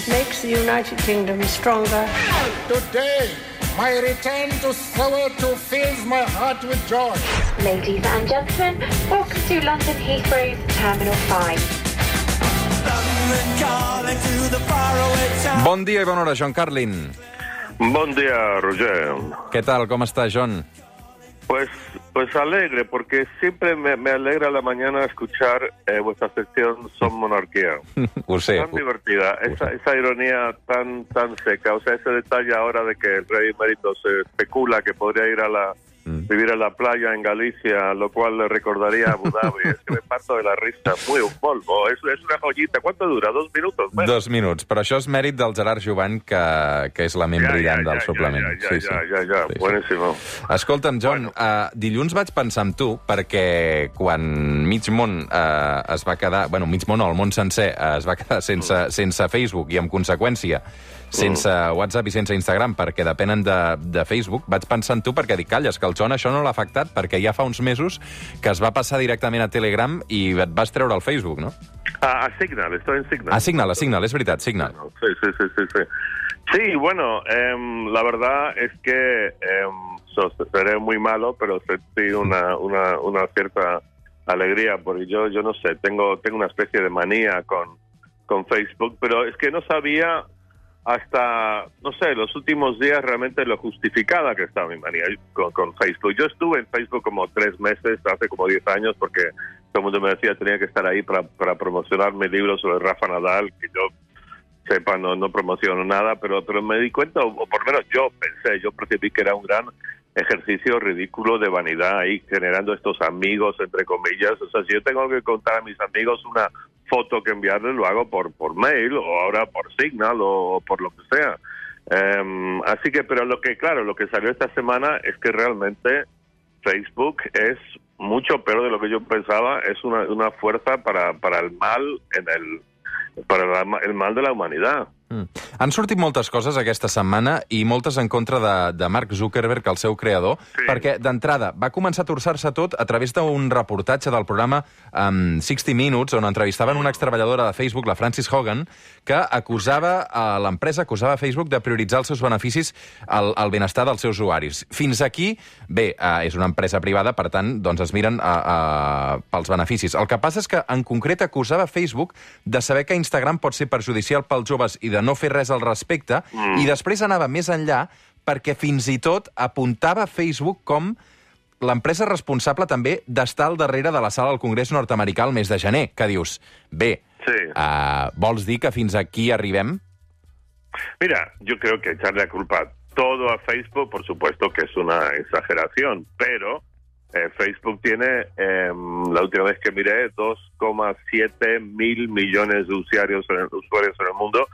It makes the United Kingdom stronger. Today, my return to Soweto fills my heart with joy. Ladies and gentlemen, welcome to London Heathrow's Terminal 5. Bon dia i bona hora, John Carlin. Buen día, Roger. Què tal, com està, John? Pues, pues alegre, porque siempre me, me alegra la mañana escuchar eh, vuestra sección Son Monarquía. Tan divertida, esa, esa ironía tan tan seca, o sea, ese detalle ahora de que el rey emérito se especula que podría ir a la vivir a la playa en Galicia, lo cual le recordaría a Abu Dhabi. es que me parto de la risa, muy un polvo, es, es una joyita. ¿Cuánto dura? ¿Dos minutos? Bueno, Dos minuts, però això és mèrit del Gerard Jovany, que, que és la ment brillant del suplement. Ja, ja, ja, ja, ja, buenísimo. Escolta'm, John, bueno. uh, dilluns vaig pensar en tu perquè quan mig món uh, es va quedar... Bueno, mig món no, el món sencer uh, es va quedar sense, Mm. sense Facebook i, en conseqüència, sense WhatsApp i sense Instagram perquè depenen de, de Facebook, vaig pensar en tu perquè dic, calles, que el John això no l'ha afectat perquè ja fa uns mesos que es va passar directament a Telegram i et vas treure el Facebook, no? A, a Signal, estoy en Signal. A Signal, a Signal, és veritat, Signal. Sí, sí, sí, sí. Sí, Sí, bueno, em, la verdad es que so- seré muy malo, pero sentí una, una, una cierta alegría, porque yo, yo no sé, tengo, tengo una especie de manía con, con Facebook, pero es que no sabía hasta, no sé, los últimos días realmente lo justificada que estaba mi manía con, con Facebook. Yo estuve en Facebook como tres meses, hace como diez años, porque todo el mundo me decía tenía que estar ahí para, para promocionar mi libro sobre Rafa Nadal, que yo sepa, no, no promociono nada, pero, pero me di cuenta, o por lo menos yo pensé, yo percibí que era un gran ejercicio ridículo de vanidad ahí generando estos amigos, entre comillas. O sea, si yo tengo que contar a mis amigos una foto que enviarles, lo hago por, por mail o ahora por Signal o, por lo que sea. Em, así que, pero lo que, claro, lo que salió esta semana es que realmente Facebook es mucho peor de lo que yo pensaba, es una, una fuerza para, para el mal en el para la- el mal de la humanidad. Mm. Han sortit moltes coses aquesta setmana i moltes en contra de, de Mark Zuckerberg, el seu creador, Sí. perquè, d'entrada, va començar a torçar-se tot a través d'un reportatge del programa um, 60 Minutes, on entrevistaven una extreballadora de Facebook, la Francis Hogan, que acusava a l'empresa, acusava a Facebook de prioritzar els seus beneficis al, al benestar dels seus usuaris. Fins aquí, bé, uh, és una empresa privada, per tant, doncs es miren uh, uh, pels beneficis. El que passa és que, en concret, acusava Facebook de saber que Instagram pot ser perjudicial pels joves i de no fer res al respecte, mm. i després anava més enllà perquè fins i tot apuntava Facebook com l'empresa responsable també d'estar al darrere de la sala del Congrés nord-americà el mes de gener, que dius, bé, Sí. uh, vols dir que fins aquí arribem? Mira, yo creo que echarle la culpa todo a Facebook, por supuesto que es una exageración, pero eh, Facebook tiene, em, la última vez que miré, 2,7 mil millones de usuarios en, el, usuarios en el mundo,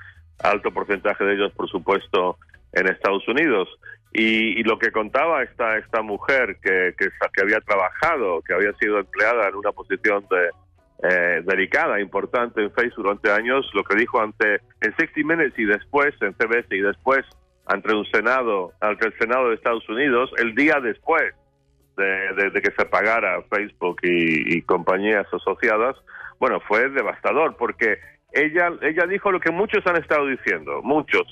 alto porcentaje de ellos, por supuesto, en Estados Unidos. Y, y lo que contaba esta, esta mujer que, que, había trabajado, que había sido empleada en una posición de, eh, delicada, importante en Facebook durante años, lo que dijo ante en 60 Minutes y después en CBS y después ante un Senado, ante el Senado de Estados Unidos, el día después de, que se pagara Facebook y compañías asociadas, bueno, fue devastador porque ella ella dijo lo que muchos han estado diciendo, muchos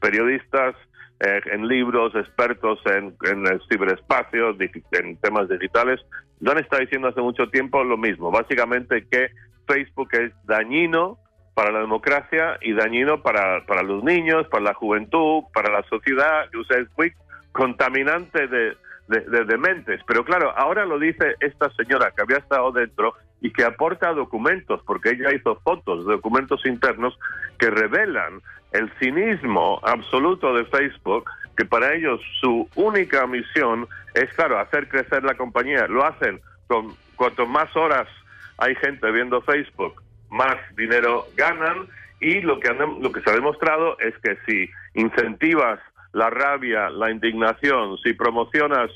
periodistas, eh, en libros, expertos en, en el ciberespacio, en temas digitales, lo han estado diciendo hace mucho tiempo lo mismo, básicamente que Facebook es dañino para la democracia y dañino para, para los niños, para la juventud, para la sociedad, o sea, contaminante de, de, de- de mentes. Pero claro, ahora lo dice esta señora que había estado dentro y que aporta documentos, porque ella hizo fotos de documentos internos que revelan el cinismo absoluto de Facebook, que para ellos su única misión es, claro, hacer crecer la compañía. Lo hacen con cuanto más horas hay gente viendo Facebook, más dinero ganan y lo que, lo que se ha demostrado es que si incentivas la rabia, la indignación, si promocionas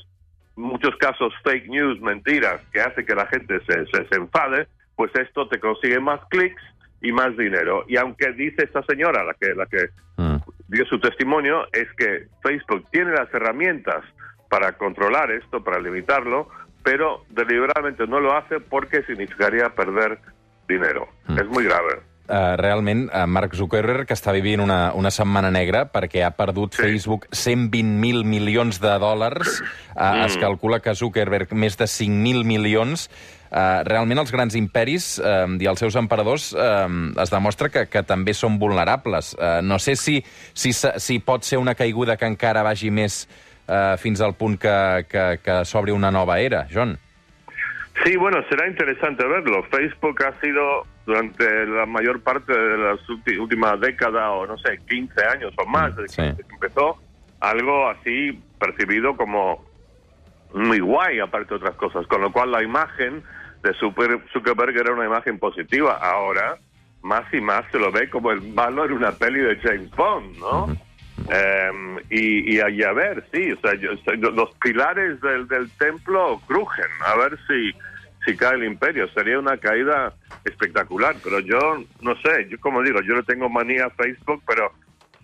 muchos casos fake news, mentiras, que hace que la gente se, se, se enfade, pues esto te consigue más clics y más dinero. Y aunque dice esta señora, la que, la que Mm. dio su testimonio, es que Facebook tiene las herramientas para controlar esto, para limitarlo, pero deliberadamente no lo hace porque significaría perder dinero. Mm. Es muy grave. Uh, realment uh, Mark Zuckerberg que està vivint una, una setmana negra perquè ha perdut Sí. Facebook 120.000 milions de dòlars. Uh, Es calcula que Zuckerberg més de 5.000 milions. Uh, realment els grans imperis uh, i els seus emperadors uh, es demostra que, que també són vulnerables. Uh, no sé si, si, si pot ser una caiguda que encara vagi més uh, fins al punt que, que, que s'obri una nova era, John. Sí, bueno, será interesante verlo. Facebook ha sido durante la mayor parte de las últimas décadas, o no sé, 15 años o más, desde Sí. que empezó, algo así percibido como muy guay, aparte de otras cosas. Con lo cual la imagen de Super- Zuckerberg era una imagen positiva. Ahora, más y más se lo ve como el malo en una peli de James Bond, ¿no? Em, y, y, ahí a ver, sí, o sea, yo- los pilares del, del templo crujen, a ver si, cae el imperio. Sería una caída espectacular, pero yo no sé, yo como digo, yo no tengo manía Facebook, pero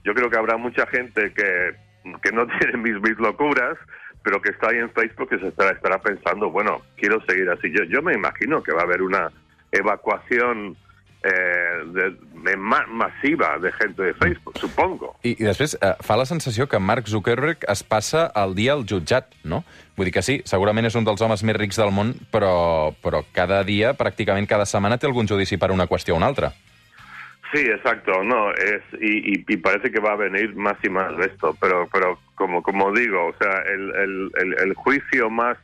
yo creo que habrá mucha gente que, que no tiene mis, mis locuras, pero que está ahí en Facebook que se estará, estará pensando, bueno, quiero seguir así. Yo, yo me imagino que va a haber una evacuación eh, de, de ma- masiva de gente de Facebook, supongo. I, i després eh, fa la sensació que Mark Zuckerberg es passa el dia al jutjat, no? Vull dir que sí, segurament és un dels homes més rics del món, però, però cada dia, pràcticament cada setmana, té algun judici per una qüestió o una altra. Sí, exacto, no, es, y, y- y parece que va a venir más y más de esto, pero, pero como, como digo, o sea, el, el, el, el juicio más,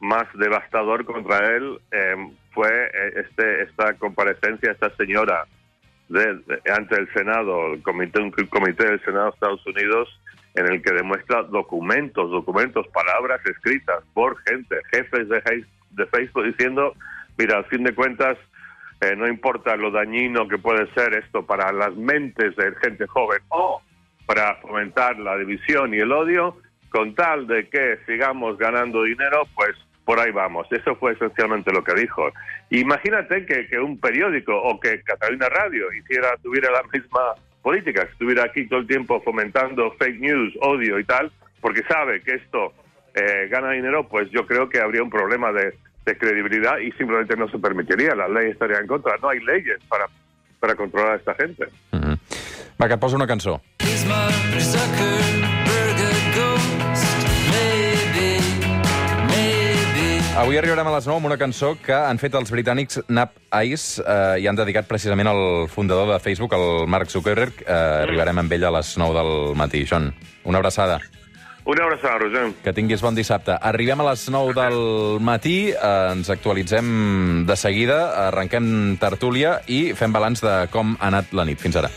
más devastador contra él eh, fue este, esta comparecencia, esta señora de, ante el Senado, el comité, un comité del Senado de Estados Unidos, en el que demuestra documentos, documentos, palabras escritas por gente, jefes de, de Facebook diciendo, mira, al fin de cuentas, eh, no importa lo dañino que puede ser esto para las mentes de gente joven o para fomentar la división y el odio, con tal de que sigamos ganando dinero, pues por ahí vamos. Eso fue esencialmente lo que dijo. Imagínate que, que un periódico o que Catalina Radio hiciera, tuviera la misma política, que estuviera aquí todo el tiempo fomentando fake news, odio y tal, porque sabe que esto eh, gana dinero, pues yo creo que habría un problema de, de credibilidad y simplemente no se permitiría. La ley estaría en contra. No hay leyes para, para controlar a esta gente. Mm -hmm. Va, que et poso una cançó. Avui arribarem a les 9 amb una cançó que han fet els britànics Nap Ice eh, i han dedicat precisament al fundador de Facebook, el Mark Zuckerberg. Eh, arribarem amb ell a les 9 del matí. John, una abraçada. Una abraçada, Roger. Que tinguis bon dissabte. Arribem a les 9 del matí, eh, ens actualitzem de seguida, arrenquem tertúlia i fem balanç de com ha anat la nit. Fins ara.